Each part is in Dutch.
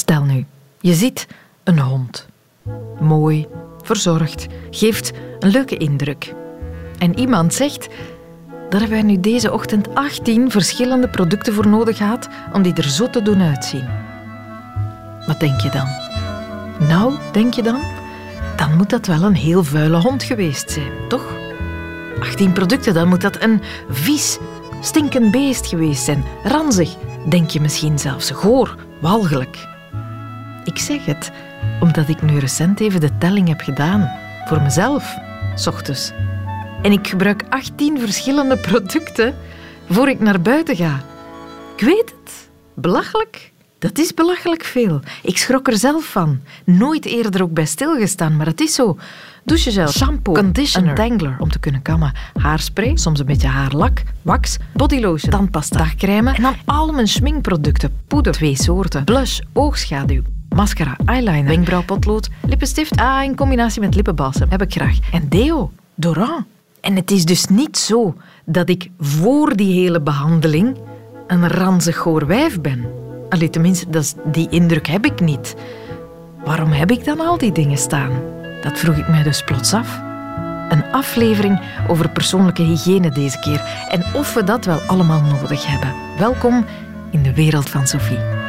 Stel nu, je ziet een hond. Mooi, verzorgd, geeft een leuke indruk. En iemand zegt, daar hebben wij nu deze ochtend 18 verschillende producten voor nodig gehad om die er zo te doen uitzien. Wat denk je dan? Nou, denk je dan? Dan moet dat wel een heel vuile hond geweest zijn, toch? 18 producten, dan moet dat een vies, stinkend beest geweest zijn. Ranzig, denk je misschien zelfs. Goor, walgelijk. Ik zeg het omdat ik nu recent even de telling heb gedaan. Voor mezelf, s ochtends. En ik gebruik 18 verschillende producten voor ik naar buiten ga. Ik weet het. Belachelijk. Dat is belachelijk veel. Ik schrok er zelf van. Nooit eerder ook bij stilgestaan, maar het is zo. Douchegel, shampoo, conditioner, tangler om te kunnen kammen, haarspray, soms een beetje haarlak, wax, bodylotion, tandpasta, dagcrème en dan al mijn schminkproducten, poeder, twee soorten, blush, oogschaduw, mascara, eyeliner, wenkbrauwpotlood, lippenstift, ah, in combinatie met lippenbalsem, heb ik graag. En deo, Doran. En het is dus niet zo dat ik voor die hele behandeling een ranzig goor wijf ben. Allee, tenminste, dat is, die indruk heb ik niet. Waarom heb ik dan al die dingen staan? Dat vroeg ik mij dus plots af. Een aflevering over persoonlijke hygiëne deze keer en of we dat wel allemaal nodig hebben. Welkom in de wereld van Sophie.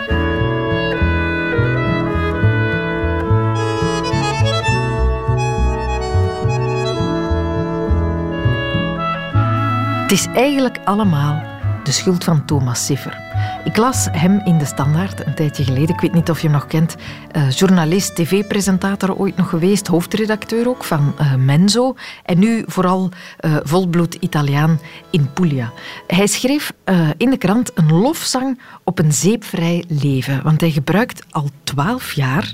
Het is eigenlijk allemaal de schuld van Thomas Siffer. Ik las hem in de Standaard een tijdje geleden. Ik weet niet of je hem nog kent. Uh, journalist, tv-presentator ooit nog geweest. Hoofdredacteur ook van uh, Menzo. En nu vooral uh, volbloed Italiaan in Puglia. Hij schreef in de krant een lofzang op een zeepvrij leven. Want hij gebruikt al twaalf jaar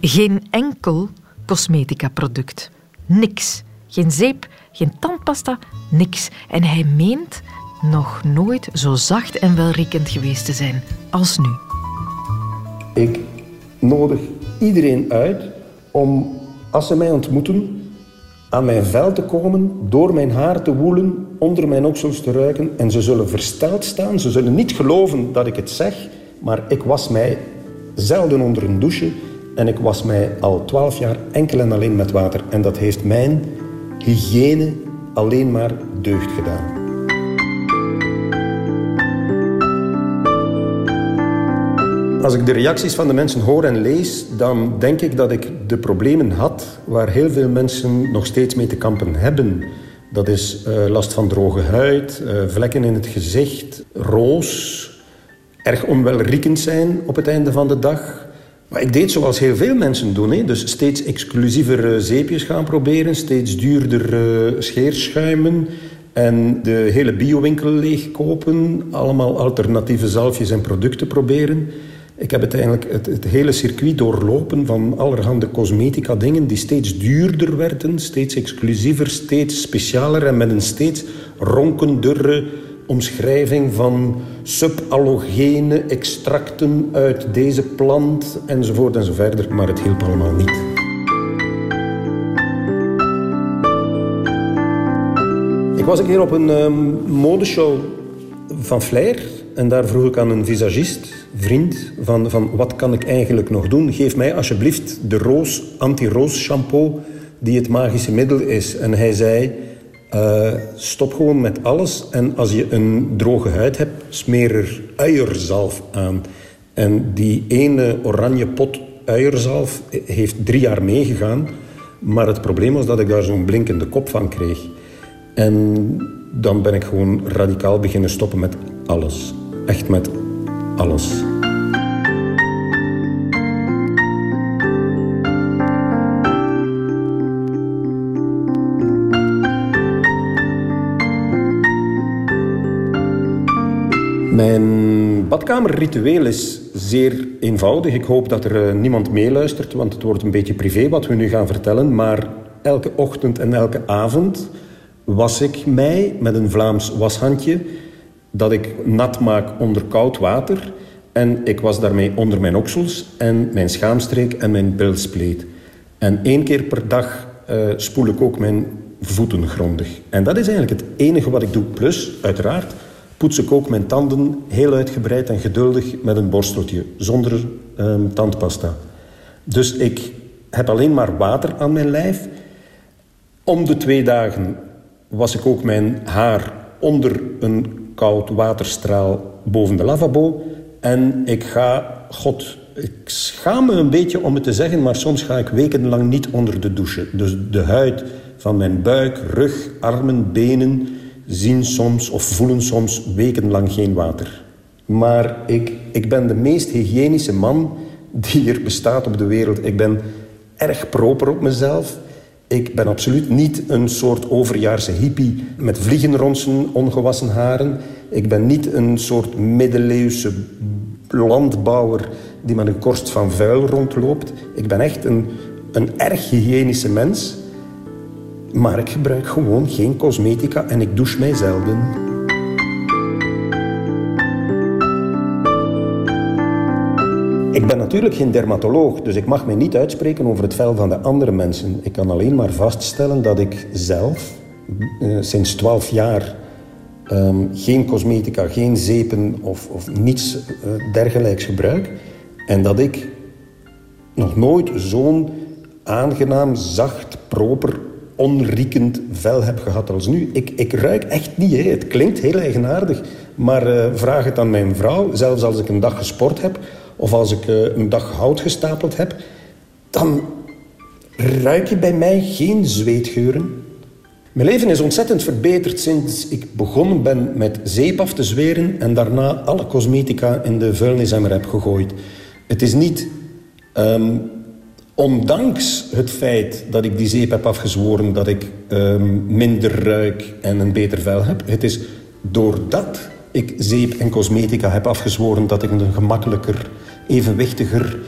geen enkel cosmetica-product. Niks. Geen zeep, geen tandpasta, niks. En hij meent nog nooit zo zacht en welriekend geweest te zijn als nu. Ik nodig iedereen uit om, als ze mij ontmoeten, aan mijn vel te komen, door mijn haar te woelen, onder mijn oksels te ruiken. En ze zullen versteld staan. Ze zullen niet geloven dat ik het zeg, maar ik was mij zelden onder een douche. En ik was mij al twaalf jaar enkel en alleen met water. En dat heeft mijn hygiëne alleen maar deugd gedaan. Als ik de reacties van de mensen hoor en lees, dan denk ik dat ik de problemen had waar heel veel mensen nog steeds mee te kampen hebben. Dat is uh, last van droge huid, uh, vlekken in het gezicht, roos, erg onwelriekend zijn op het einde van de dag. Maar ik deed zoals heel veel mensen doen. Hè? Dus steeds exclusiever zeepjes gaan proberen, steeds duurder scheerschuimen en de hele biowinkel leegkopen. Allemaal alternatieve zalfjes en producten proberen. Ik heb uiteindelijk het, het hele circuit doorlopen van allerhande cosmetica dingen die steeds duurder werden, steeds exclusiever, steeds specialer en met een steeds ronkendere omschrijving van subalogene extracten uit deze plant enzovoort enzoverder, maar het hielp allemaal niet. Ik was een keer op een um, modeshow van Flair en daar vroeg ik aan een visagist, vriend, van, van wat kan ik eigenlijk nog doen? Geef mij alsjeblieft de roos, anti-roos shampoo die het magische middel is. En hij zei, uh, stop gewoon met alles. En als je een droge huid hebt, smeer er uierzalf aan. En die ene oranje pot uierzalf heeft drie jaar meegegaan. Maar het probleem was dat ik daar zo'n blinkende kop van kreeg. En dan ben ik gewoon radicaal beginnen stoppen met alles. Echt met alles. Mijn badkamerritueel is zeer eenvoudig. Ik hoop dat er eh, niemand meeluistert, want het wordt een beetje privé wat we nu gaan vertellen. Maar elke ochtend en elke avond was ik mij met een Vlaams washandje dat ik nat maak onder koud water. En ik was daarmee onder mijn oksels en mijn schaamstreek en mijn bilspleet. En één keer per dag uh, spoel ik ook mijn voeten grondig. En dat is eigenlijk het enige wat ik doe. Plus, uiteraard, poets ik ook mijn tanden heel uitgebreid en geduldig met een borsteltje. Zonder ehm, tandpasta. Dus ik heb alleen maar water aan mijn lijf. Om de twee dagen was ik ook mijn haar onder een koud waterstraal boven de lavabo. En ik ga, god, ik schaam me een beetje om het te zeggen, maar soms ga ik wekenlang niet onder de douche. Dus de huid van mijn buik, rug, armen, benen zien soms of voelen soms wekenlang geen water. Maar ik, ik ben de meest hygiënische man die er bestaat op de wereld. Ik ben erg proper op mezelf. Ik ben absoluut niet een soort overjaarse hippie met vliegenronsen, ongewassen haren. Ik ben niet een soort middeleeuwse landbouwer die met een korst van vuil rondloopt. Ik ben echt een, een erg hygiënische mens. Maar ik gebruik gewoon geen cosmetica en ik douche mij zelden. Ik ben natuurlijk geen dermatoloog, dus ik mag mij niet uitspreken over het vel van de andere mensen. Ik kan alleen maar vaststellen dat ik zelf uh, sinds 12 jaar um, geen cosmetica, geen zeepen of, of niets uh, dergelijks gebruik. En dat ik nog nooit zo'n aangenaam, zacht, proper, onriekend vel heb gehad als nu. Ik, ik ruik echt niet. Hè. Het klinkt heel eigenaardig. Maar uh, vraag het aan mijn vrouw. Zelfs als ik een dag gesport heb of als ik uh, een dag hout gestapeld heb, dan ruik je bij mij geen zweetgeuren. Mijn leven is ontzettend verbeterd sinds ik begonnen ben met zeep af te zweren en daarna alle cosmetica in de vuilnisemmer heb gegooid. Het is niet um, ondanks het feit dat ik die zeep heb afgezworen dat ik um, minder ruik en een beter vel heb. Het is doordat ik zeep en cosmetica heb afgezworen dat ik een gemakkelijker, evenwichtiger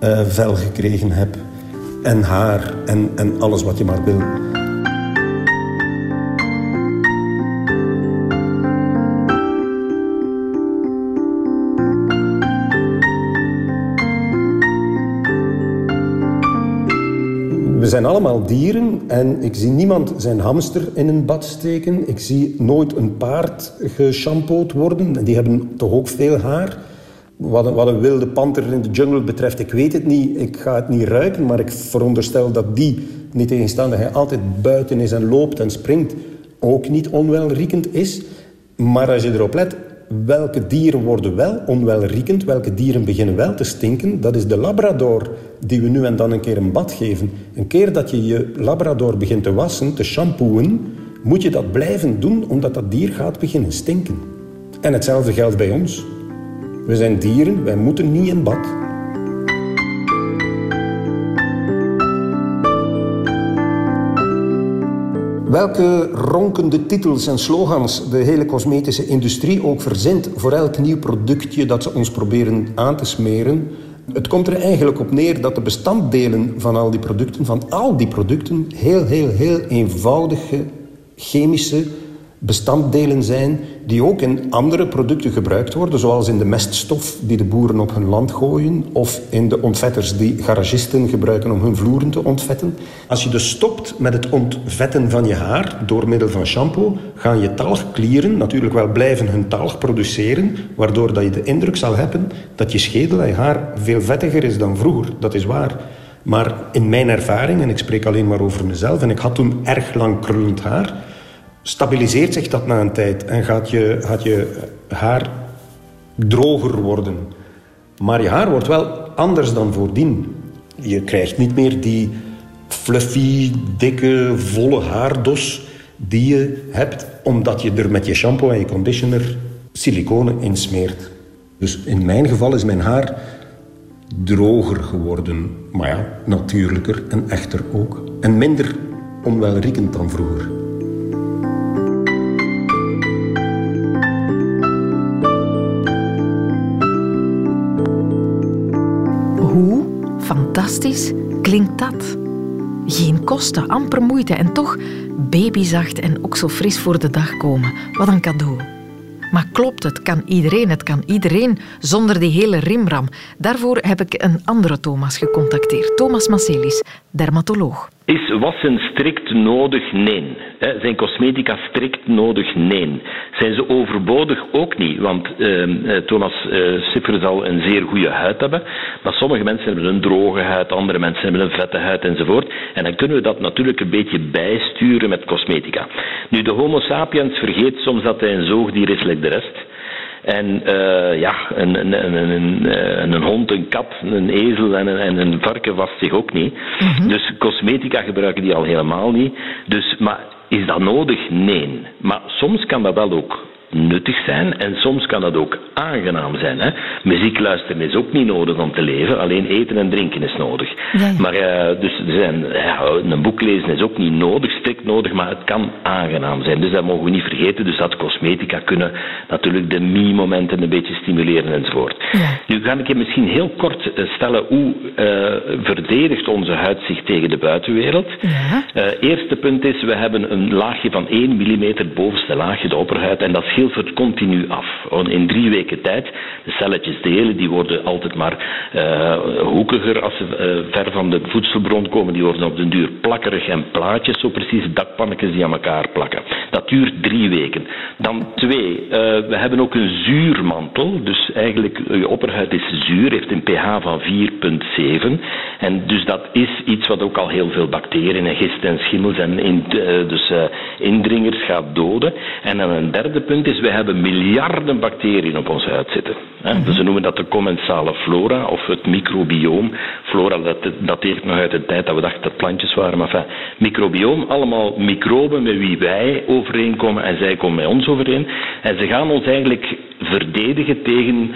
uh, vel gekregen heb. En haar en, en alles wat je maar wil. We zijn allemaal dieren en ik zie niemand zijn hamster in een bad steken. Ik zie nooit een paard geshampooed worden. Die hebben toch ook veel haar. Wat een, wat een, wilde panter in de jungle betreft, ik weet het niet. Ik ga het niet ruiken, maar ik veronderstel dat die, niet tegenstaande hij altijd buiten is en loopt en springt, ook niet onwelriekend is. Maar als je erop let, welke dieren worden wel onwelriekend, welke dieren beginnen wel te stinken, dat is de labrador die we nu en dan een keer een bad geven. Een keer dat je je labrador begint te wassen, te shampooen, moet je dat blijven doen omdat dat dier gaat beginnen stinken. En hetzelfde geldt bij ons. We zijn dieren, wij moeten niet in bad. Welke ronkende titels en slogans de hele cosmetische industrie ook verzint voor elk nieuw productje dat ze ons proberen aan te smeren. Het komt er eigenlijk op neer dat de bestanddelen van al die producten, van al die producten, heel, heel, heel eenvoudige chemische bestanddelen zijn die ook in andere producten gebruikt worden, zoals in de meststof die de boeren op hun land gooien of in de ontvetters die garagisten gebruiken om hun vloeren te ontvetten. Als je dus stopt met het ontvetten van je haar door middel van shampoo, gaan je talgklieren natuurlijk wel blijven hun talg produceren, waardoor dat je de indruk zal hebben dat je schedel en je haar veel vettiger is dan vroeger. Dat is waar. Maar in mijn ervaring, en ik spreek alleen maar over mezelf, en ik had toen erg lang krullend haar, stabiliseert zich dat na een tijd en gaat je, gaat je haar droger worden. Maar je haar wordt wel anders dan voordien. Je krijgt niet meer die fluffy, dikke, volle haardos die je hebt omdat je er met je shampoo en je conditioner siliconen in smeert. Dus in mijn geval is mijn haar droger geworden. Maar ja, natuurlijker en echter ook. En minder onwelriekend dan vroeger. Fantastisch klinkt dat? Geen kosten, amper moeite en toch babyzacht en ook zo fris voor de dag komen. Wat een cadeau. Maar klopt, het kan iedereen, het kan iedereen zonder die hele rimram. Daarvoor heb ik een andere Thomas gecontacteerd. Thomas Macelis, dermatoloog. Is wassen strikt nodig? Nee. Zijn cosmetica strikt nodig? Nee. Zijn ze overbodig? Ook niet. Want uh, Thomas uh, Siffer zal een zeer goede huid hebben. Maar sommige mensen hebben een droge huid, andere mensen hebben een vette huid enzovoort. En dan kunnen we dat natuurlijk een beetje bijsturen met cosmetica. Nu, de Homo sapiens vergeet soms dat hij een zoogdier is, like de rest. En uh, ja, een, een, een, een, een, hond, een kat, een ezel en een, en een varken vast zich ook niet. Mm -hmm. Dus cosmetica gebruiken die al helemaal niet. Dus, maar is dat nodig? Nee. Maar soms kan dat wel ook nuttig zijn en soms kan dat ook aangenaam zijn. Hè? Muziek luisteren is ook niet nodig om te leven, alleen eten en drinken is nodig. Ja, ja. Maar uh, dus er zijn, ja, een boek lezen is ook niet nodig, strikt nodig, maar het kan aangenaam zijn. Dus dat mogen we niet vergeten. Dus dat cosmetica kunnen natuurlijk de me-momenten een beetje stimuleren enzovoort. Nu ga ik je misschien heel kort eh, stellen hoe uh, verdedigt onze huid zich tegen de buitenwereld. Eerste punt is, we hebben een laagje van 1 mm bovenste laagje, de opperhuid, en dat schilfert continu af. In drie weken tijd, de celletjes delen, die worden altijd maar uh, hoekiger als ze uh, ver van de voedselbron komen. Die worden op den duur plakkerig en plaatjes, zo precies dakpannetjes die aan elkaar plakken. Dat duurt drie weken. Dan twee, uh, we hebben ook een zuurmantel. Dus eigenlijk, je opperhuid is zuur, heeft een pH van 4,7. En dus dat is iets wat ook al heel veel bacteriën en gisten en schimmels en in, dus indringers gaat doden. En dan een derde punt is, we hebben miljarden bacteriën op onze huid zitten. Hè. Ze noemen dat de commensale flora of het microbioom. Flora dat dateert nog uit de tijd dat we dachten dat plantjes waren. Maar enfin, microbioom, allemaal microben met wie wij overeenkomen en zij komen met ons overeen. En ze gaan ons eigenlijk verdedigen tegen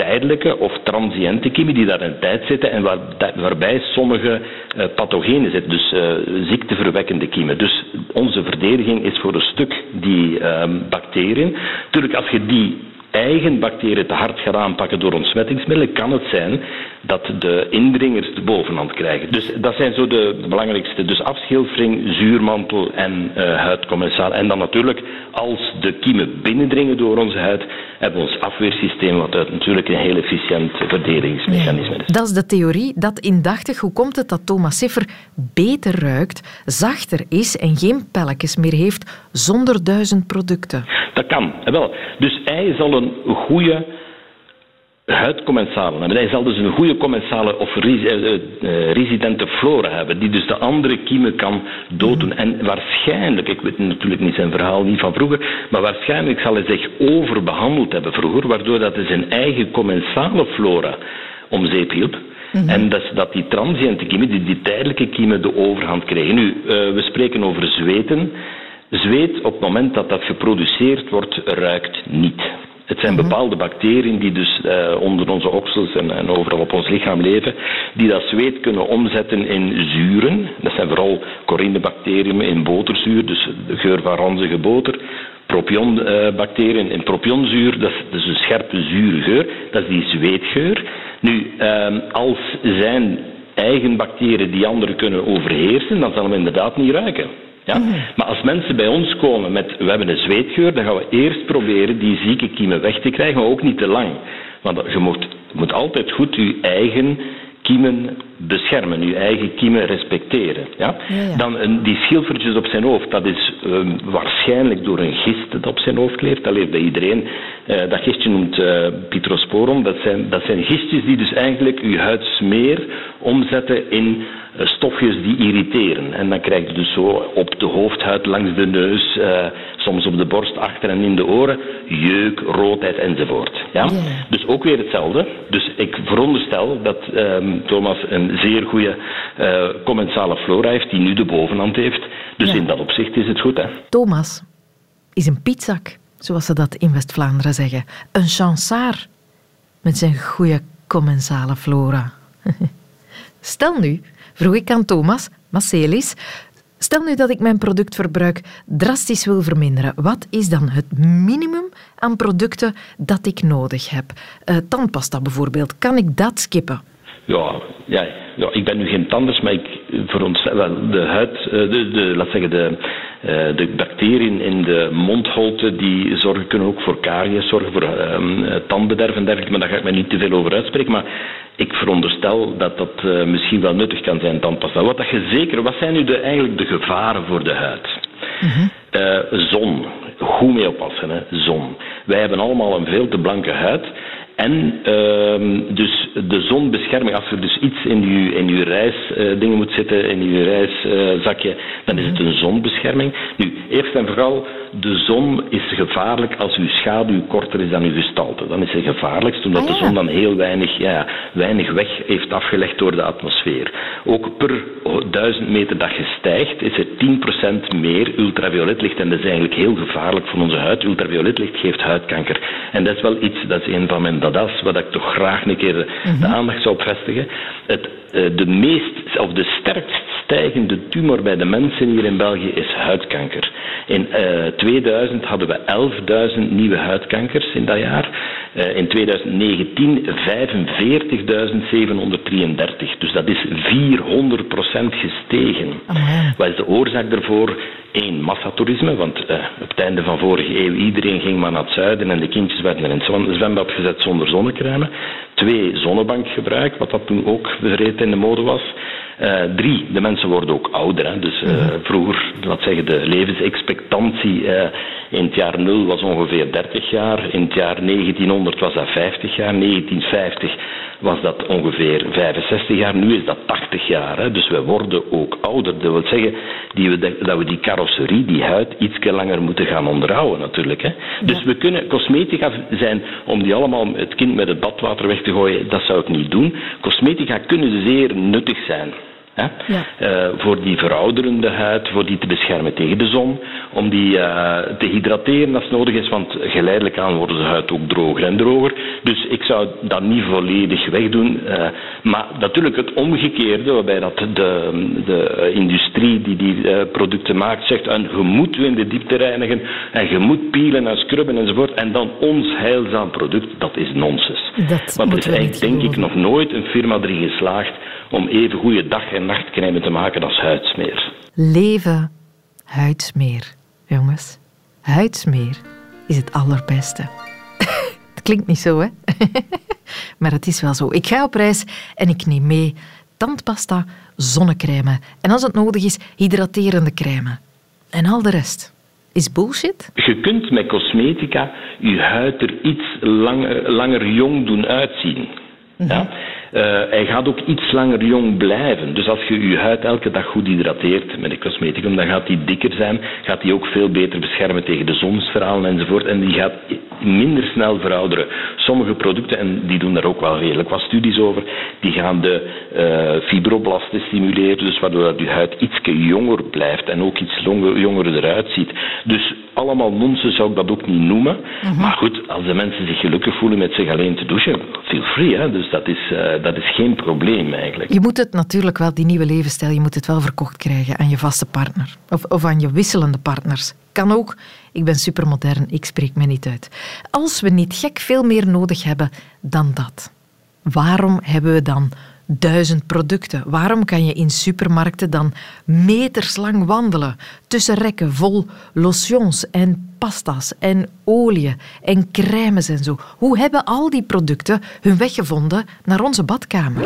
tijdelijke of transiënte kiemen die daar een tijd zitten en waar, waarbij sommige uh, pathogenen zitten, dus uh, ziekteverwekkende kiemen. Dus onze verdediging is voor een stuk die uh, bacteriën. Natuurlijk, als je die eigen bacteriën te hard gaat aanpakken door ontsmettingsmiddelen, kan het zijn dat de indringers de bovenhand krijgen. Dus dat zijn zo de, de belangrijkste. Dus afschilfering, zuurmantel en uh, huidcommensale. En dan natuurlijk, als de kiemen binnendringen door onze huid, hebben we ons afweersysteem, wat natuurlijk een heel efficiënt verdedigingsmechanisme is. Dat is de theorie. Dat indachtig. Hoe komt het dat Thomas Siffer beter ruikt, zachter is en geen pelletjes meer heeft zonder duizend producten? Dat kan, wel. Dus hij zal een goede huidcommensalen hebben. Hij zal dus een goede commensale of residente flora hebben, die dus de andere kiemen kan doden. En waarschijnlijk, ik weet natuurlijk niet zijn verhaal niet van vroeger, maar waarschijnlijk zal hij zich overbehandeld hebben vroeger, waardoor dat hij zijn eigen commensale flora om zeep hielp. Mm -hmm. En dat, dat die transiënte kiemen, die, die tijdelijke kiemen, de overhand kregen. Nu, uh, we spreken over zweten. Zweet, op het moment dat dat geproduceerd wordt, ruikt niet. Het zijn mhm. bepaalde bacteriën die dus uh, onder onze oksels en, en, overal op ons lichaam leven, die dat zweet kunnen omzetten in zuren. Dat zijn vooral corinebacteriën in boterzuur, dus de geur van ranzige boter. Propionbacteriën in propionzuur, dat is, dat is, een scherpe zure geur, dat is die zweetgeur. Nu, uh, als zijn eigen bacteriën die anderen kunnen overheersen, dan zal hem inderdaad niet ruiken. Ja? Mhm. Maar als mensen bij ons komen met we hebben een zweetgeur, dan gaan we eerst proberen die zieke kiemen weg te krijgen, maar ook niet te lang. Want je moet, moet altijd goed je eigen kiemen beschermen, je eigen kiemen respecteren. Ja? ja, ja. Dan die schilfertjes op zijn hoofd, dat is um, waarschijnlijk door een gist dat op zijn hoofd kleeft. Dat leert bij iedereen. Uh, dat gistje noemt uh, Pitrosporum. Dat zijn, dat zijn gistjes die dus eigenlijk je huidsmeer omzetten in uh, stofjes die irriteren. En dan krijg je dus zo op de hoofdhuid, langs de neus, soms op de borst, achter en in de oren, jeuk, roodheid enzovoort. Ja? Dus ook weer hetzelfde. Dus ik veronderstel dat um, Thomas een zeer goede uh, commensale flora heeft, die nu de bovenhand heeft. Dus in dat opzicht is het goed. Thomas is een pietzak, zoals ze dat in West-Vlaanderen zeggen. Een chansaar met zijn goede commensale flora. Stel nu, vroeg ik aan Thomas, Marcelis, Stel nu dat ik mijn productverbruik drastisch wil verminderen. Wat is dan het minimum aan producten dat ik nodig heb? Uh, tandpasta bijvoorbeeld, kan ik dat skippen? Ja, ja, ja, ik ben nu geen tandarts, maar ik verontstel wel de huid, eh, de, de, laat zeggen, de, uh, de bacteriën in de mondholte, die zorgen, kunnen ook voor karies zorgen, voor um, tandbederf en dergelijke, maar daar ga ik me niet te veel over uitspreken. Maar ik veronderstel dat dat uh, misschien wel nuttig kan zijn, tandpasta. Wat, dat je zeker, wat zijn nu de, eigenlijk de gevaren voor de huid? Mm-hmm. zon, goed mee oppassen, hè? zon. Wij hebben allemaal een veel te blanke huid. En uh, dus de zonbescherming, als er dus iets in uw, in uw reisdingen uh, moet zitten, in uw reiszakje, dan is het een zonbescherming. Nu, eerst en vooral, de zon is gevaarlijk als uw schaduw korter is dan uw gestalte. Dan is ze gevaarlijkst, omdat ah, ja. de zon dan heel weinig, ja, weinig weg heeft afgelegd door de atmosfeer. Ook per duizend meter dat je stijgt, is er 10% meer ultravioletlicht. En dat is eigenlijk heel gevaarlijk voor onze huid. Ultravioletlicht geeft huidkanker. En dat is wel iets, dat is een van mijn dadas, wat ik toch graag een keer de mhm. aandacht zou vestigen. Het, de meest, of de sterkst stijgende tumor bij de mensen hier in België is huidkanker. In uh, eh, 2000 hadden we 11.000 nieuwe huidkankers in dat jaar. Uh, in 2019 45.733. Dus dat is 400% gestegen. Oh, Wat is de oorzaak daarvoor? Eén, massatoerisme, want uh, op het einde van vorige eeuw iedereen ging maar naar het zuiden en de kindjes werden in het zwembad gezet zonder zonnecrème. Twee, zonnebankgebruik, wat dat toen ook in de mode was. Uh, drie, de mensen worden ook ouder. Hè. Dus uh, vroeger, laat zeggen, de levensexpectantie uh, in het jaar 0 was ongeveer 30 jaar. In het jaar 1900 was dat 50 jaar. 1950 was dat ongeveer 65 jaar. Nu is dat 80 jaar. Hè. Dus we worden ook ouder. Dat wil zeggen die we dat we die carrosserie, die huid, iets langer moeten gaan onderhouden natuurlijk. Hè. Dus we kunnen cosmetica zijn om die allemaal het kind met het badwater weg te gooien. Dat zou ik niet doen. Cosmetica kunnen zeer nuttig zijn. Ja. Uh, voor die verouderende huid, voor die te beschermen tegen de zon, om die uh, te hydrateren als nodig is, want geleidelijk aan wordt de huid ook droger en droger. Dus ik zou dat niet volledig wegdoen. Uh, maar natuurlijk het omgekeerde, waarbij dat de, de industrie die die producten maakt zegt, en je moet in de diepte reinigen en je moet pielen en scrubben enzovoort, en dan ons heilzaam product, dat is nonsens. Want er is eigenlijk denk ik nog nooit een firma erin geslaagd om even goede dag- en nachtknijmen te maken als huidsmeer. Leven huidsmeer, jongens. Huidsmeer is het allerbeste. het klinkt niet zo, hè? maar het is wel zo. Ik ga op reis en ik neem mee tandpasta, zonnecrème en als het nodig is, hydraterende crème. En al de rest. Is bullshit? Je kunt met cosmetica je huid er iets langer, langer jong doen uitzien. Ja? Mhm. Hij gaat ook iets langer jong blijven. Dus als je je huid elke dag goed hydrateert met een cosmeticum, dan gaat die dikker zijn, gaat die ook veel beter beschermen tegen de zonsverhalen enzovoort. En die gaat minder snel verouderen. Sommige producten, en die doen daar ook wel redelijk wat studies over, die gaan de uh, fibroblasten stimuleren, dus waardoor je huid iets jonger blijft en ook iets jonger eruit ziet. Dus allemaal nonsens zou ik dat ook niet noemen. Mhm. Maar goed, als de mensen zich gelukkig voelen met zich alleen te douchen, feel free. Hè? Dus dat is, uh, dat is geen probleem eigenlijk. Je moet het natuurlijk wel, die nieuwe levensstijl, je moet het wel verkocht krijgen aan je vaste partner. Of, of aan je wisselende partners. Kan ook. Ik ben supermodern, ik spreek me niet uit. Als we niet gek veel meer nodig hebben dan dat, waarom hebben we dan duizend producten. Waarom kan je in supermarkten dan meterslang wandelen tussen rekken vol lotions en pasta's en olie en crèmes en zo? Hoe hebben al die producten hun weg gevonden naar onze badkamer?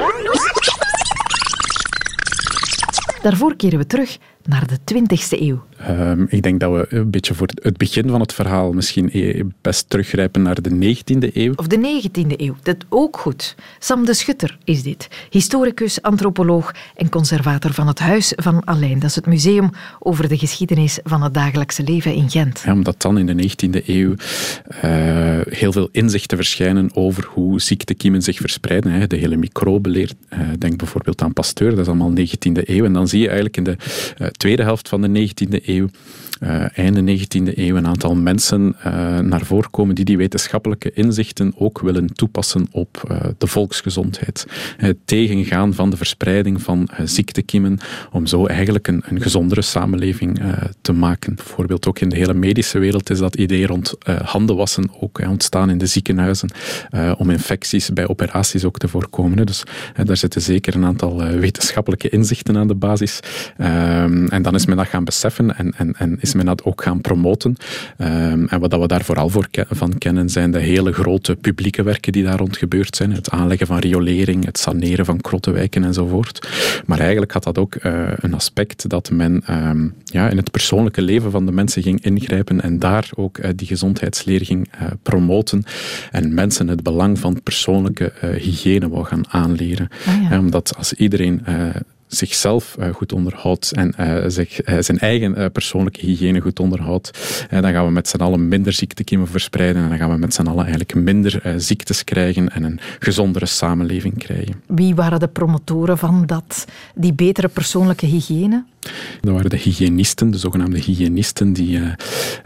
Daarvoor keren we terug naar de 20e eeuw. Um, ik denk dat we een beetje voor het begin van het verhaal misschien e- best teruggrijpen naar de 19e eeuw. Of de 19e eeuw, dat ook goed. Sam de Schutter is dit. Historicus, antropoloog en conservator van het Huis van Alleen. Dat is het museum over de geschiedenis van het dagelijkse leven in Gent. Ja, omdat dan in de 19e eeuw uh, heel veel inzichten verschijnen over hoe ziektekiemen zich verspreiden. Hè. De hele microbeleer. Uh, denk bijvoorbeeld aan Pasteur, dat is allemaal 19e eeuw. En dan zie je eigenlijk in de tweede helft van de 19e eeuw, uh, einde 19e eeuw, een aantal mensen uh, naar voren komen die die wetenschappelijke inzichten ook willen toepassen op uh, de volksgezondheid. Tegengaan van de verspreiding van ziektekiemen, om zo eigenlijk een, een gezondere samenleving te maken. Bijvoorbeeld ook in de hele medische wereld is dat idee rond handenwassen ook ontstaan in de ziekenhuizen, om infecties bij operaties ook te voorkomen. Dus daar zitten zeker een aantal wetenschappelijke inzichten aan de basis. Ehm, en dan is men dat gaan beseffen en, en, en is men dat ook gaan promoten. Ehm, en wat dat we daar vooral voor van kennen zijn de hele grote publieke werken die daar rond gebeurd zijn. Het aanleggen van riolering, het saneren van krottenwijken enzovoort. Maar eigenlijk had dat ook uh, een aspect dat men um, ja, in het persoonlijke leven van de mensen ging ingrijpen en daar ook uh, die gezondheidsleer ging uh, promoten. En mensen het belang van persoonlijke hygiëne wou gaan aanleren. Ah, ja. Omdat als iedereen zichzelf uh, goed onderhoudt en uh, zich, uh, zijn eigen persoonlijke hygiëne goed onderhoudt, dan gaan we met z'n allen minder ziektekiemen verspreiden en dan gaan we met z'n allen eigenlijk minder ziektes krijgen en een gezondere samenleving krijgen. Wie waren de promotoren van dat, die betere persoonlijke hygiëne? Dat waren de hygiënisten, de zogenaamde hygiënisten, die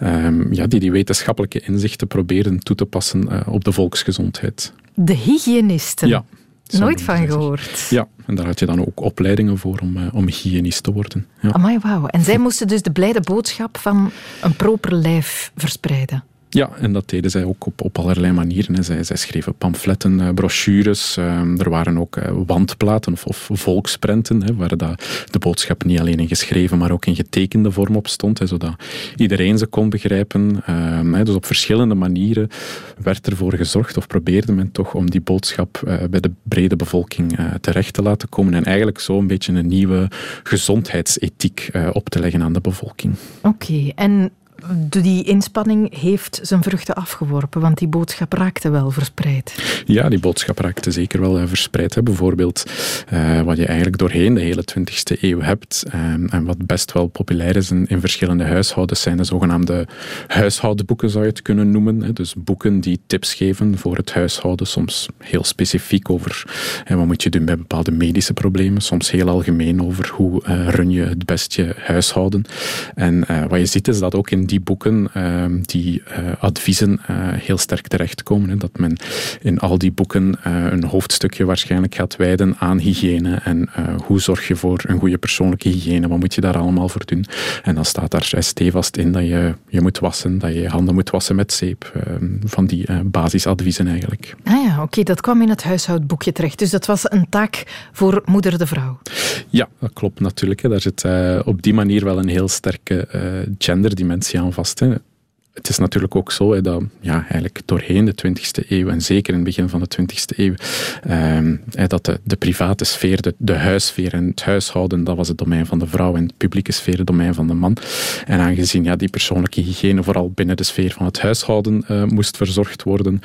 um, ja, die, die wetenschappelijke inzichten probeerden toe te passen op de volksgezondheid. De hygiënisten? Ja. Nooit van gehoord. Ja, en daar had je dan ook opleidingen voor om, uh, om hygiënist te worden. Ja. Amai, wauw. En zij moesten dus de blijde boodschap van een proper lijf verspreiden. Ja, en dat deden zij ook op, allerlei manieren. Zij, zij schreven pamfletten, uh, brochures. Uh, er waren ook uh, wandplaten of, of volksprenten, hè, waar dat de boodschap niet alleen in geschreven, maar ook in getekende vorm op stond, zodat iedereen ze kon begrijpen. Ehm, dus op verschillende manieren werd ervoor gezorgd, of probeerde men toch om die boodschap bij de brede bevolking terecht te laten komen. En eigenlijk zo een beetje een nieuwe gezondheidsethiek op te leggen aan de bevolking. Oké, en die inspanning heeft zijn vruchten afgeworpen, want die boodschap raakte wel verspreid. Ja, die boodschap raakte zeker wel eh, verspreid. Hè. Bijvoorbeeld uh, wat je eigenlijk doorheen de hele 20e eeuw hebt um, en wat best wel populair is in, verschillende huishoudens zijn de zogenaamde huishoudboeken, zou je het kunnen noemen. Hè. Dus boeken die tips geven voor het huishouden, soms heel specifiek over hè, wat moet je doen bij bepaalde medische problemen, soms heel algemeen over hoe run je het best je huishouden. En wat je ziet is dat ook in die boeken ehm, die uh, adviezen uh, heel sterk terechtkomen. Hè. Dat men in al die boeken uh, een hoofdstukje waarschijnlijk gaat wijden aan hygiëne en hoe zorg je voor een goede persoonlijke hygiëne, wat moet je daar allemaal voor doen. En dan staat daar stevast in dat je je moet wassen, dat je je handen moet wassen met zeep, ehm, van die basisadviezen eigenlijk. Ah ja, oké, dat kwam in het huishoudboekje terecht. Dus dat was een taak voor moeder de vrouw. Ja, dat klopt natuurlijk. Hè. Daar zit op die manier wel een heel sterke genderdimensie Het is natuurlijk ook zo hè, dat ja, eigenlijk doorheen de 20e eeuw en zeker in het begin van de 20e eeuw, eh, dat de, de, private sfeer, de, de huissfeer en het huishouden, dat was het domein van de vrouw en de publieke sfeer het domein van de man. En aangezien ja, die persoonlijke hygiëne vooral binnen de sfeer van het huishouden uh, moest verzorgd worden,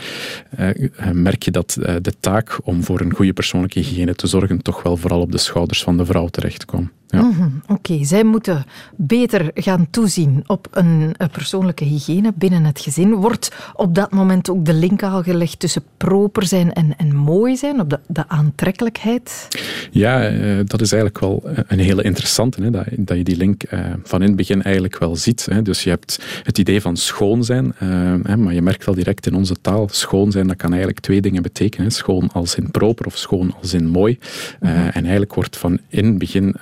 uh, merk je dat de taak om voor een goede persoonlijke hygiëne te zorgen toch wel vooral op de schouders van de vrouw terecht. Ja. Mm Oké, zij moeten beter gaan toezien op een, persoonlijke hygiëne binnen het gezin. Wordt op dat moment ook de link al gelegd tussen proper zijn en, en mooi zijn, op de, de aantrekkelijkheid? Ja, uh, dat is eigenlijk wel een hele interessante, hè, dat, dat je die link uh, van in het begin eigenlijk wel ziet. Hè. Dus je hebt het idee van schoon zijn, uh, hè, maar je merkt wel direct in onze taal, schoon zijn, dat kan eigenlijk twee dingen betekenen. Hè. Schoon als in proper of schoon als in mooi. Mm -hmm. En eigenlijk wordt van in het begin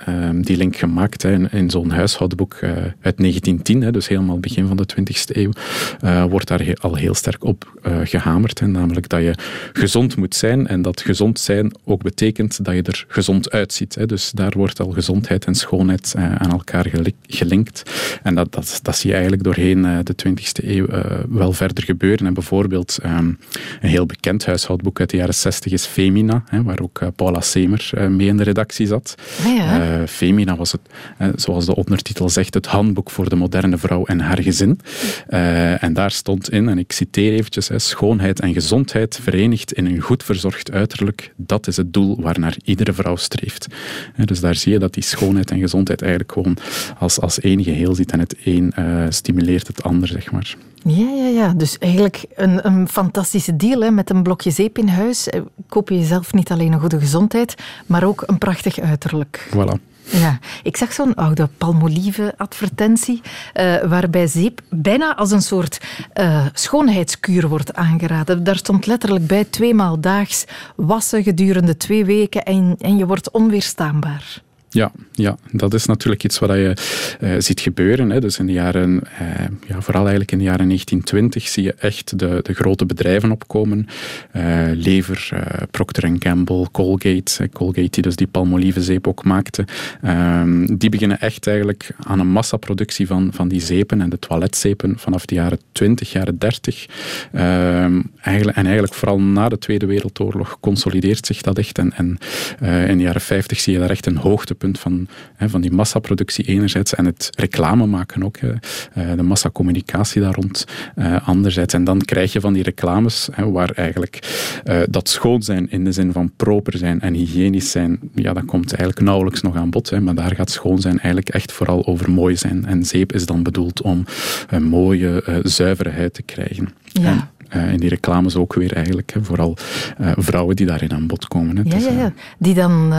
die link gemaakt hè, in, in zo'n huishoudboek uh, uit 1910, hè, dus helemaal begin van de 20e eeuw, uh, wordt daar he al heel sterk op uh, gehamerd. Hè, namelijk dat je gezond moet zijn en dat gezond zijn ook betekent dat je er gezond uitziet. Hè. Dus daar wordt al gezondheid en schoonheid aan elkaar gelinkt. En dat, dat, dat zie je eigenlijk doorheen de 20e eeuw wel verder gebeuren. En bijvoorbeeld um, een heel bekend huishoudboek uit de jaren 60 is Femina, hè, waar ook Paula Semer mee in de redactie zat. Ah, ja. Femina was het, zoals de ondertitel zegt, het handboek voor de moderne vrouw en haar gezin. Uh, en daar stond in, en ik citeer eventjes, schoonheid en gezondheid verenigd in een goed verzorgd uiterlijk, dat is het doel waarnaar iedere vrouw streeft. dus daar zie je dat die schoonheid en gezondheid eigenlijk gewoon als, als één geheel ziet en het een uh, stimuleert het ander, zeg maar. Ja, ja, ja. Dus eigenlijk een, een fantastische deal hè. met een blokje zeep in huis. Eh, koop je jezelf niet alleen een goede gezondheid, maar ook een prachtig uiterlijk. Voilà. Ja, ik zag zo'n oude palmolive-advertentie uh, waarbij zeep bijna als een soort uh, schoonheidskuur wordt aangeraden. Daar stond letterlijk bij tweemaal daags wassen gedurende twee weken en, en je wordt onweerstaanbaar. Ja, ja, dat is natuurlijk iets wat je uh, ziet gebeuren. Hè. Dus in de jaren, uh, ja, vooral eigenlijk in de jaren 1920 zie je echt de, de grote bedrijven opkomen. Uh, Lever, Procter Gamble, Colgate. Colgate die dus die palmolievenzeep ook maakte. Ehm, die beginnen echt eigenlijk aan een massaproductie van, van die zeepen en de toiletzeepen vanaf de jaren 20, jaren 30. Ehm, eigenlijk, en eigenlijk vooral na de Tweede Wereldoorlog consolideert zich dat echt. En, en in de jaren 50 zie je daar echt een hoogte van, hè, van die massaproductie enerzijds en het reclame maken ook, hè, eh, de massacommunicatie daar rond uh, anderzijds. En dan krijg je van die reclames hè, waar eigenlijk uh, dat schoon zijn in de zin van proper zijn en hygiënisch zijn, ja, dat komt eigenlijk nauwelijks nog aan bod. Hè, maar daar gaat schoon zijn eigenlijk echt vooral over mooi zijn. En zeep is dan bedoeld om een mooie, zuivere huid te krijgen. Ja. Uh, in die reclames ook weer eigenlijk. Hè, vooral uh, vrouwen die daarin aan bod komen. Hè. Ja, dus, ja, ja. Die dan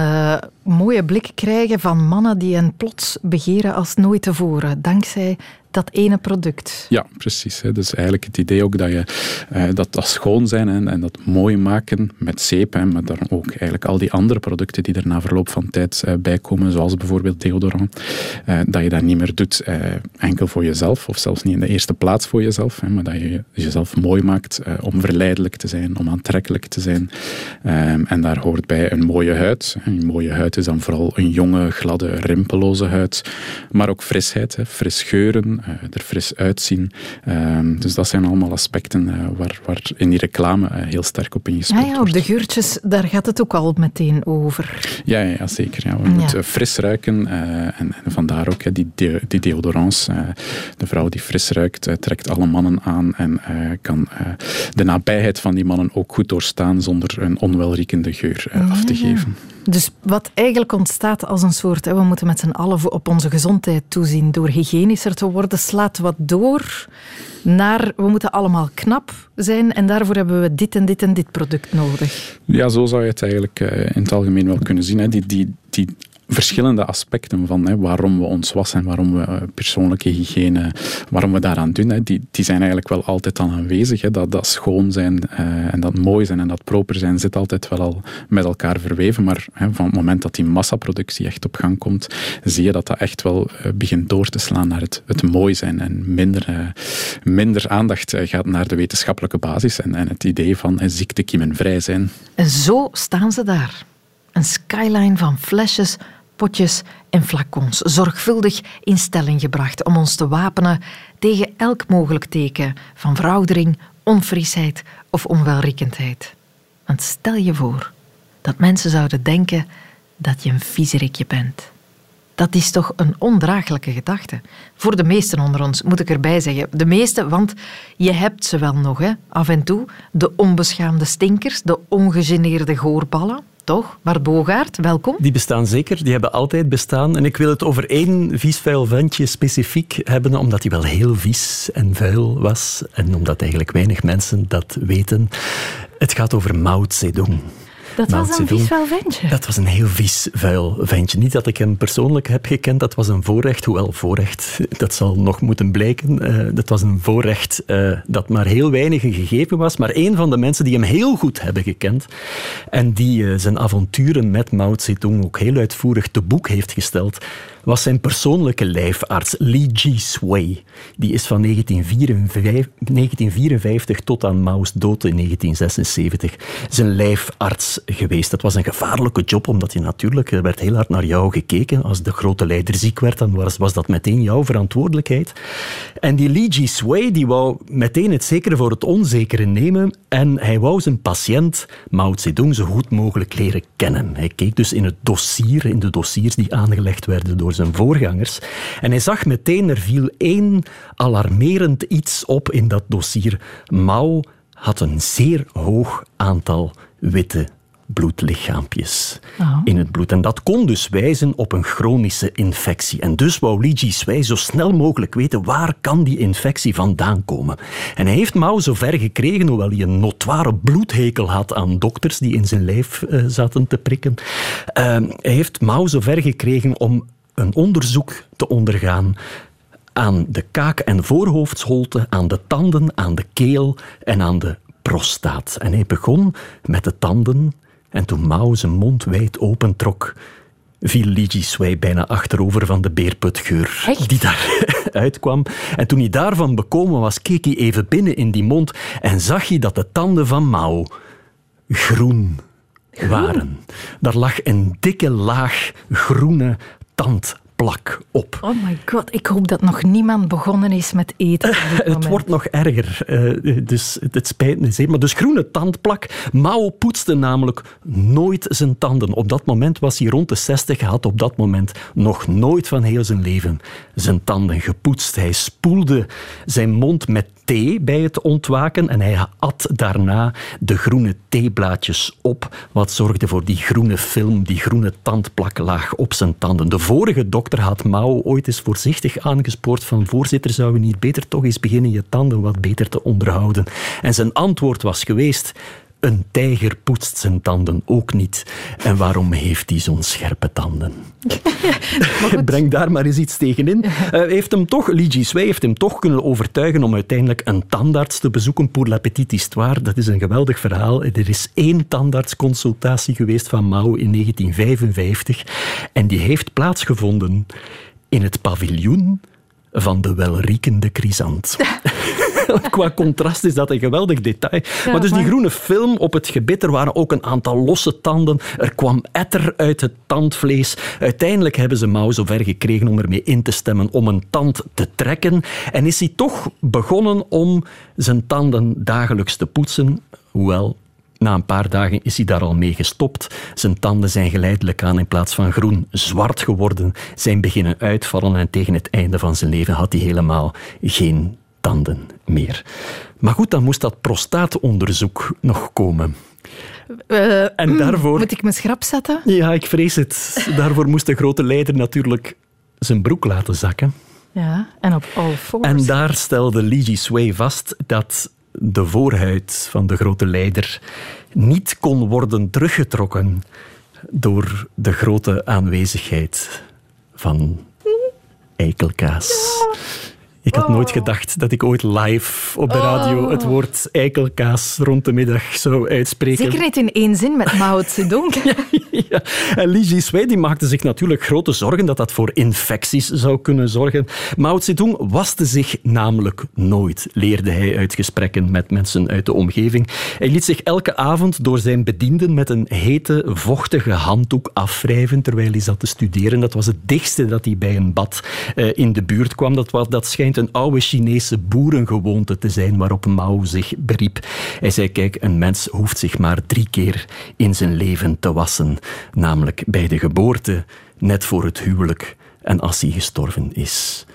mooie blik krijgen van mannen die hen plots begeren als nooit tevoren. Dankzij dat ene product. Ja, precies. Hè. Dus eigenlijk het idee ook dat je uh, dat, dat schoon zijn en, dat mooi maken met zeep, hè, maar dan ook eigenlijk al die andere producten die er na verloop van tijd uh, bij komen, zoals bijvoorbeeld deodorant, uh, dat je dat niet meer doet enkel voor jezelf, of zelfs niet in de eerste plaats voor jezelf, hè, maar dat je jezelf mooi maakt om verleidelijk te zijn, om aantrekkelijk te zijn. Ehm, en daar hoort bij een mooie huid. Een mooie huid is dan vooral een jonge, gladde, rimpelloze huid, maar ook frisheid, hè, fris geuren, uh, er fris uitzien. Uh, dus dat zijn allemaal aspecten uh, waar, waar in die reclame uh, heel sterk op ingespeeld ja, ja, op de geurtjes, daar gaat het ook al meteen over. Ja, ja, ja zeker. Ja. We ja. moeten fris ruiken en, en, vandaar ook die, de, die deodorants. de vrouw die fris ruikt, trekt alle mannen aan en kan de nabijheid van die mannen ook goed doorstaan zonder een onwelriekende geur af te geven. Dus wat eigenlijk ontstaat als een soort, we moeten met z'n allen op onze gezondheid toezien door hygiënischer te worden, slaat wat door naar we moeten allemaal knap zijn en daarvoor hebben we dit en dit en dit product nodig. Ja, zo zou je het eigenlijk in het algemeen wel kunnen zien. Die, die, die verschillende aspecten van hè, waarom we ons wassen en waarom we eh, persoonlijke hygiëne, waarom we daaraan doen, hè, die, die zijn eigenlijk wel altijd al aanwezig. Hè. Dat, dat schoon zijn uh, en dat mooi zijn en dat proper zijn zit altijd wel al met elkaar verweven. Maar hè, van het moment dat die massaproductie echt op gang komt, zie je dat dat echt wel uh, begint door te slaan naar het, het mooi zijn en minder, minder aandacht gaat naar de wetenschappelijke basis en, en het idee van ziektekiemenvrij zijn. En zo staan ze daar. Een skyline van flesjes, potjes en flacons, zorgvuldig in stelling gebracht om ons te wapenen tegen elk mogelijk teken van veroudering, onfrisheid of onwelriekendheid. Want stel je voor dat mensen zouden denken dat je een vieserikje bent. Dat is toch een ondraaglijke gedachte. Voor de meesten onder ons, moet ik erbij zeggen. De meesten, want je hebt ze wel nog, hè? af en toe. De onbeschaamde stinkers, de ongegeneerde goorballen toch? Bart Bogaert, welkom. Die bestaan zeker, die hebben altijd bestaan. En ik wil het over één vies vuil ventje specifiek hebben, omdat hij wel heel vies en vuil was. En omdat eigenlijk weinig mensen dat weten. Het gaat over Mao Zedong. Dat was een vies vuil ventje. Dat was een heel vies vuil ventje. Niet dat ik hem persoonlijk heb gekend, dat was een voorrecht. Hoewel voorrecht, dat zal nog moeten blijken. Uh, dat was een voorrecht uh, dat maar heel weinigen gegeven was. Maar een van de mensen die hem heel goed hebben gekend en die uh, zijn avonturen met Mao Zedong ook heel uitvoerig te boek heeft gesteld, was zijn persoonlijke lijfarts Li Ji Sui. Die is van 1954, 1954 tot aan Mao's dood in 1976 zijn lijfarts geweest. Dat was een gevaarlijke job, omdat je natuurlijk, er werd heel hard naar jou gekeken. Als de grote leider ziek werd, dan was, dat meteen jouw verantwoordelijkheid. En die Li Ji Sui, die wou meteen het zekere voor het onzekere nemen en hij wou zijn patiënt Mao Zedong zo goed mogelijk leren kennen. Hij keek dus in het dossier, in de dossiers die aangelegd werden door zijn voorgangers. En hij zag meteen, er viel één alarmerend iets op in dat dossier. Mao had een zeer hoog aantal witte bloedlichaampjes oh. in het bloed. En dat kon dus wijzen op een chronische infectie. En dus wou Li Jiswei zo snel mogelijk weten waar kan die infectie vandaan komen. En hij heeft Mao zover gekregen, hoewel hij een notoire bloedhekel had aan dokters die in zijn lijf uh, zaten te prikken. Uh, hij heeft Mao zover gekregen om een onderzoek te ondergaan aan de kaak- en voorhoofdsholte, aan de tanden, aan de keel en aan de prostaat. En hij begon met de tanden en toen Mao zijn mond wijd opentrok, viel Li Jisui bijna achterover van de beerputgeur Echt? die daar uitkwam. En toen hij daarvan bekomen was, keek hij even binnen in die mond en zag hij dat de tanden van Mao groen waren. Daar lag een dikke laag groene tandplak op. Oh my god, ik hoop dat nog niemand begonnen is met eten. op dit Het wordt nog erger, eh, dus het spijt me zeer. Maar dus groene tandplak. Mao poetste namelijk nooit zijn tanden. Op dat moment was hij rond de 60. Hij had op dat moment nog nooit van heel zijn leven zijn tanden gepoetst. Hij spoelde zijn mond met thee bij het ontwaken en hij at daarna de groene theeblaadjes op, wat zorgde voor die groene film, die groene tandplaklaag op zijn tanden. De vorige dokter had Mao ooit eens voorzichtig aangespoord van voorzitter, zou je niet beter toch eens beginnen je tanden wat beter te onderhouden? En zijn antwoord was geweest... Een tijger poetst zijn tanden ook niet. En waarom heeft hij zo'n scherpe tanden? Breng daar maar eens iets tegenin. Eh, heeft hem toch, Li heeft hem toch kunnen overtuigen om uiteindelijk een tandarts te bezoeken pour la petite histoire. Dat is een geweldig verhaal. Er is één tandartsconsultatie geweest van Mao in 1955 en die heeft plaatsgevonden in het paviljoen van de welriekende chrysant. Qua contrast is dat een geweldig detail. maar dus die groene film op het gebit, er waren ook een aantal losse tanden. Er kwam etter uit het tandvlees. Uiteindelijk hebben ze Mao zover gekregen om ermee in te stemmen om een tand te trekken. En is hij toch begonnen om zijn tanden dagelijks te poetsen. Hoewel, na een paar dagen is hij daar al mee gestopt. Zijn tanden zijn geleidelijk aan in plaats van groen zwart geworden, zijn beginnen uitvallen en tegen het einde van zijn leven had hij helemaal geen tanden meer. Maar goed, dan moest dat prostaatonderzoek nog komen. Eh, En daarvoor... Moet ik mijn schrap zetten? Ja, ik vrees het. Daarvoor moest de grote leider natuurlijk zijn broek laten zakken. Ja, en op all fours. En daar stelde Li Jisui vast dat de voorhuid van de grote leider niet kon worden teruggetrokken door de grote aanwezigheid van eikelkaas. Ik had nooit gedacht dat ik ooit live op de radio het woord eikelkaas rond de middag zou uitspreken. Zeker niet in één zin met Mao Zedong. Ja. En Li Jisui die maakte zich natuurlijk grote zorgen dat dat voor infecties zou kunnen zorgen. Mao Zedong waste zich namelijk nooit, leerde hij uit gesprekken met mensen uit de omgeving. Hij liet zich elke avond door zijn bedienden met een hete, vochtige handdoek afwrijven terwijl hij zat te studeren. Dat was het dichtste dat hij bij een bad eh, in de buurt kwam. Dat, was, dat schijnt een oude Chinese boerengewoonte te zijn waarop Mao zich beriep. Hij zei, kijk, een mens hoeft zich maar drie keer in zijn leven te wassen. Namelijk bij de geboorte, net voor het huwelijk en als hij gestorven is.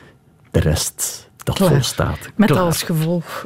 De rest, dat Klaar. volstaat. Met Klaar. als gevolg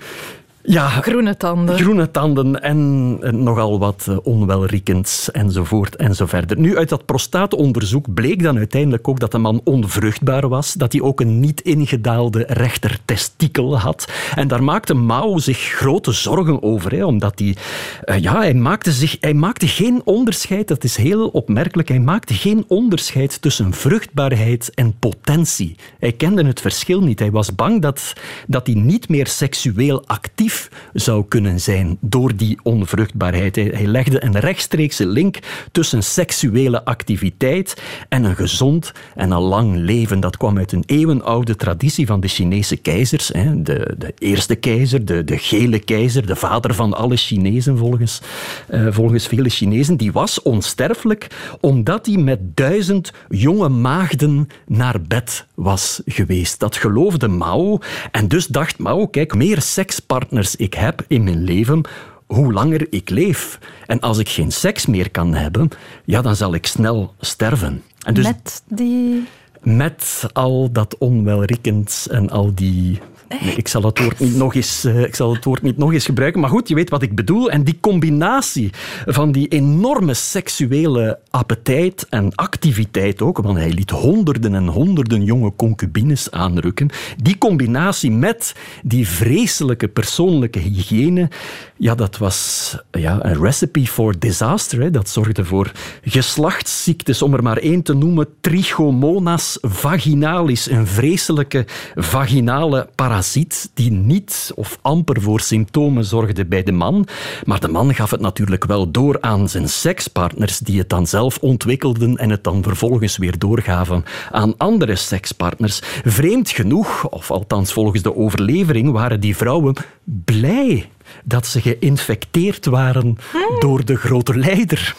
Ja, groene tanden. Groene tanden en eh, nogal wat eh, onwelriekends enzovoort en zo verder. Nu, uit dat prostaatonderzoek bleek dan uiteindelijk ook dat de man onvruchtbaar was, dat hij ook een niet ingedaalde rechter testikel had. En daar maakte Mao zich grote zorgen over, hè, omdat hij, eh, ja, hij maakte, zich, hij maakte geen onderscheid, dat is heel opmerkelijk, hij maakte geen onderscheid tussen vruchtbaarheid en potentie. Hij kende het verschil niet. Hij was bang dat, dat hij niet meer seksueel actief zou kunnen zijn door die onvruchtbaarheid. Hij, legde een rechtstreekse link tussen seksuele activiteit en een gezond en een lang leven. Dat kwam uit een eeuwenoude traditie van de Chinese keizers. De, de eerste keizer, de, de gele keizer, de vader van alle Chinezen volgens, eh, volgens vele Chinezen, die was onsterfelijk omdat hij met duizend jonge maagden naar bed was geweest. Dat geloofde Mao. En dus dacht Mao, kijk, meer sekspartners ik heb in mijn leven, hoe langer ik leef. En als ik geen seks meer kan hebben, ja, dan zal ik snel sterven. En dus Met die... met al dat onwelriekend en al die... Nee, ik, zal het woord niet nog eens, eh, ik zal het woord niet nog eens gebruiken, maar goed, je weet wat ik bedoel. En die combinatie van die enorme seksuele appetijt en activiteit ook, want hij liet honderden en honderden jonge concubines aanrukken, die combinatie met die vreselijke persoonlijke hygiëne, ja, dat was ja, een recipe for disaster. Hè. Dat zorgde voor geslachtsziektes, om er maar één te noemen, trichomonas vaginalis, een vreselijke vaginale parasiet parasiet die niet of amper voor symptomen zorgde bij de man. Maar de man gaf het natuurlijk wel door aan zijn sekspartners, die het dan zelf ontwikkelden en het dan vervolgens weer doorgaven aan andere sekspartners. Vreemd genoeg, of althans volgens de overlevering, waren die vrouwen blij dat ze geïnfecteerd waren door de grote leider.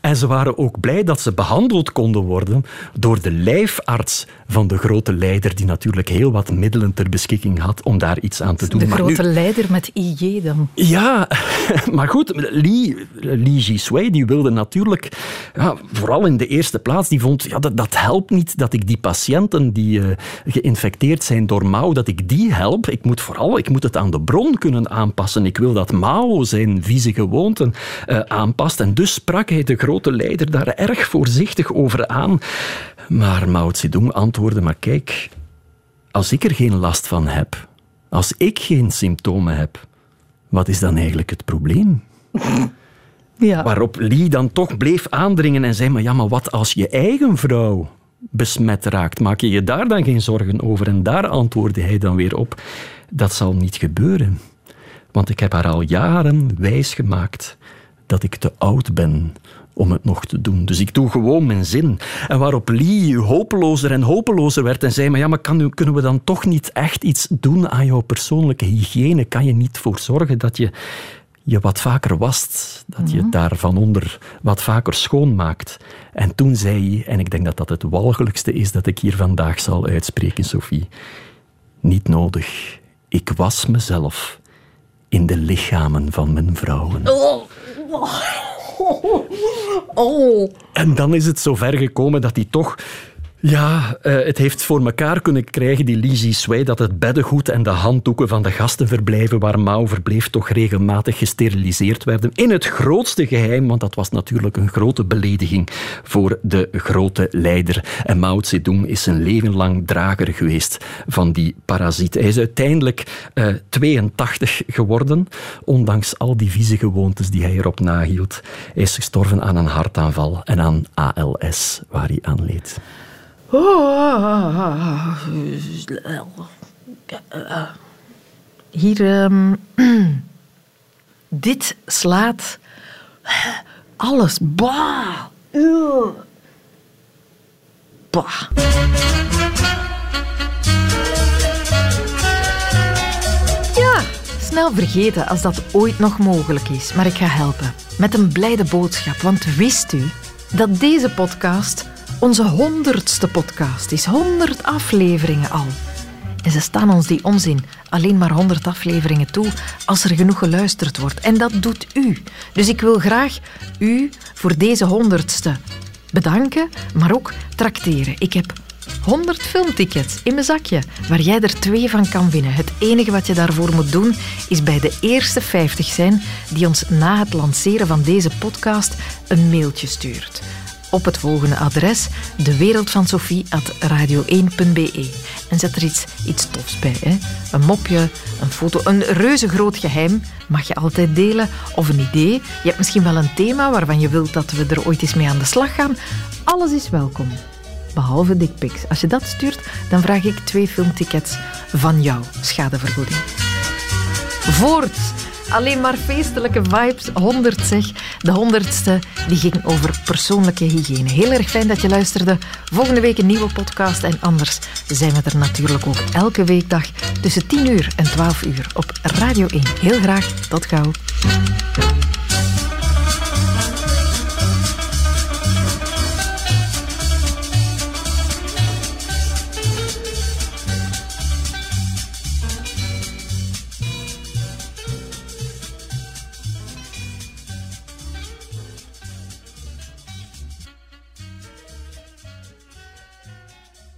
En ze waren ook blij dat ze behandeld konden worden door de lijfarts van de grote leider, die natuurlijk heel wat middelen ter beschikking had om daar iets aan te doen. De grote leider met IJ dan. Ja, maar goed, Li, Li Jisui die wilde natuurlijk, ja, vooral in de eerste plaats, die vond, ja, dat, dat helpt niet dat ik die patiënten die uh, geïnfecteerd zijn door Mao, dat ik die help. Ik moet vooral, ik moet het aan de bron kunnen aanpassen. Ik wil dat Mao zijn vieze gewoonten uh, aanpast. En dus sprak hij de grote leider daar erg voorzichtig over aan. Maar Mao Zedong antwoordde, maar kijk, als ik er geen last van heb, als ik geen symptomen heb, wat is dan eigenlijk het probleem? Ja. Waarop Li dan toch bleef aandringen en zei, maar ja, maar wat als je eigen vrouw besmet raakt? Maak je je daar dan geen zorgen over? En daar antwoordde hij dan weer op, dat zal niet gebeuren. Want ik heb haar al jaren wijsgemaakt dat ik te oud ben om het nog te doen. Dus ik doe gewoon mijn zin. En waarop Lee hopelozer en hopelozer werd en zei, maar ja, maar kan, kunnen we dan toch niet echt iets doen aan jouw persoonlijke hygiëne? Kan je niet voor zorgen dat je je wat vaker wast, dat je het mhm. daar van onder wat vaker schoonmaakt. En toen zei hij, en ik denk dat dat het walgelijkste is dat ik hier vandaag zal uitspreken, Sophie, niet nodig. Ik was mezelf in de lichamen van mijn vrouwen. Oh. Oh. En dan is het zover gekomen dat hij toch ja, uh, het heeft voor elkaar kunnen krijgen, die Li Sway, dat het beddengoed en de handdoeken van de gastenverblijven waar Mao verbleef toch regelmatig gesteriliseerd werden. In het grootste geheim, want dat was natuurlijk een grote belediging voor de grote leider. En Mao Zedong is zijn leven lang drager geweest van die parasiet. Hij is uiteindelijk uh, eh, 82 geworden, ondanks al die vieze gewoontes die hij erop nahield. Hij is gestorven aan een hartaanval en aan ALS, waar hij aan leed. Hier, um, dit slaat alles. Bah. Bah. Ja, snel vergeten als dat ooit nog mogelijk is. Maar ik ga helpen met een blijde boodschap. Want wist u dat deze podcast onze honderdste podcast is. Honderd afleveringen al. En ze staan ons die onzin alleen maar honderd afleveringen toe als er genoeg geluisterd wordt. En dat doet u. Dus ik wil graag u voor deze honderdste bedanken, maar ook trakteren. Ik heb 100 filmtickets in mijn zakje, waar jij er twee van kan winnen. Het enige wat je daarvoor moet doen, is bij de eerste 50 zijn die ons na het lanceren van deze podcast een mailtje stuurt op het volgende adres, dewereldvansophie.radio1.be. En zet er iets, iets tofs bij. Hè? Een mopje, een foto, een reuze groot geheim mag je altijd delen. Of een idee. Je hebt misschien wel een thema waarvan je wilt dat we er ooit eens mee aan de slag gaan. Alles is welkom. Behalve dickpics. Als je dat stuurt, dan vraag ik twee filmtickets van jou. Schadevergoeding. Voort Alleen maar feestelijke vibes. 100 zeg. De honderdste die ging over persoonlijke hygiëne. Heel erg fijn dat je luisterde. Volgende week een nieuwe podcast. En anders zijn we er natuurlijk ook elke weekdag tussen 10 uur en 12 uur op Radio 1. Heel graag. Tot gauw.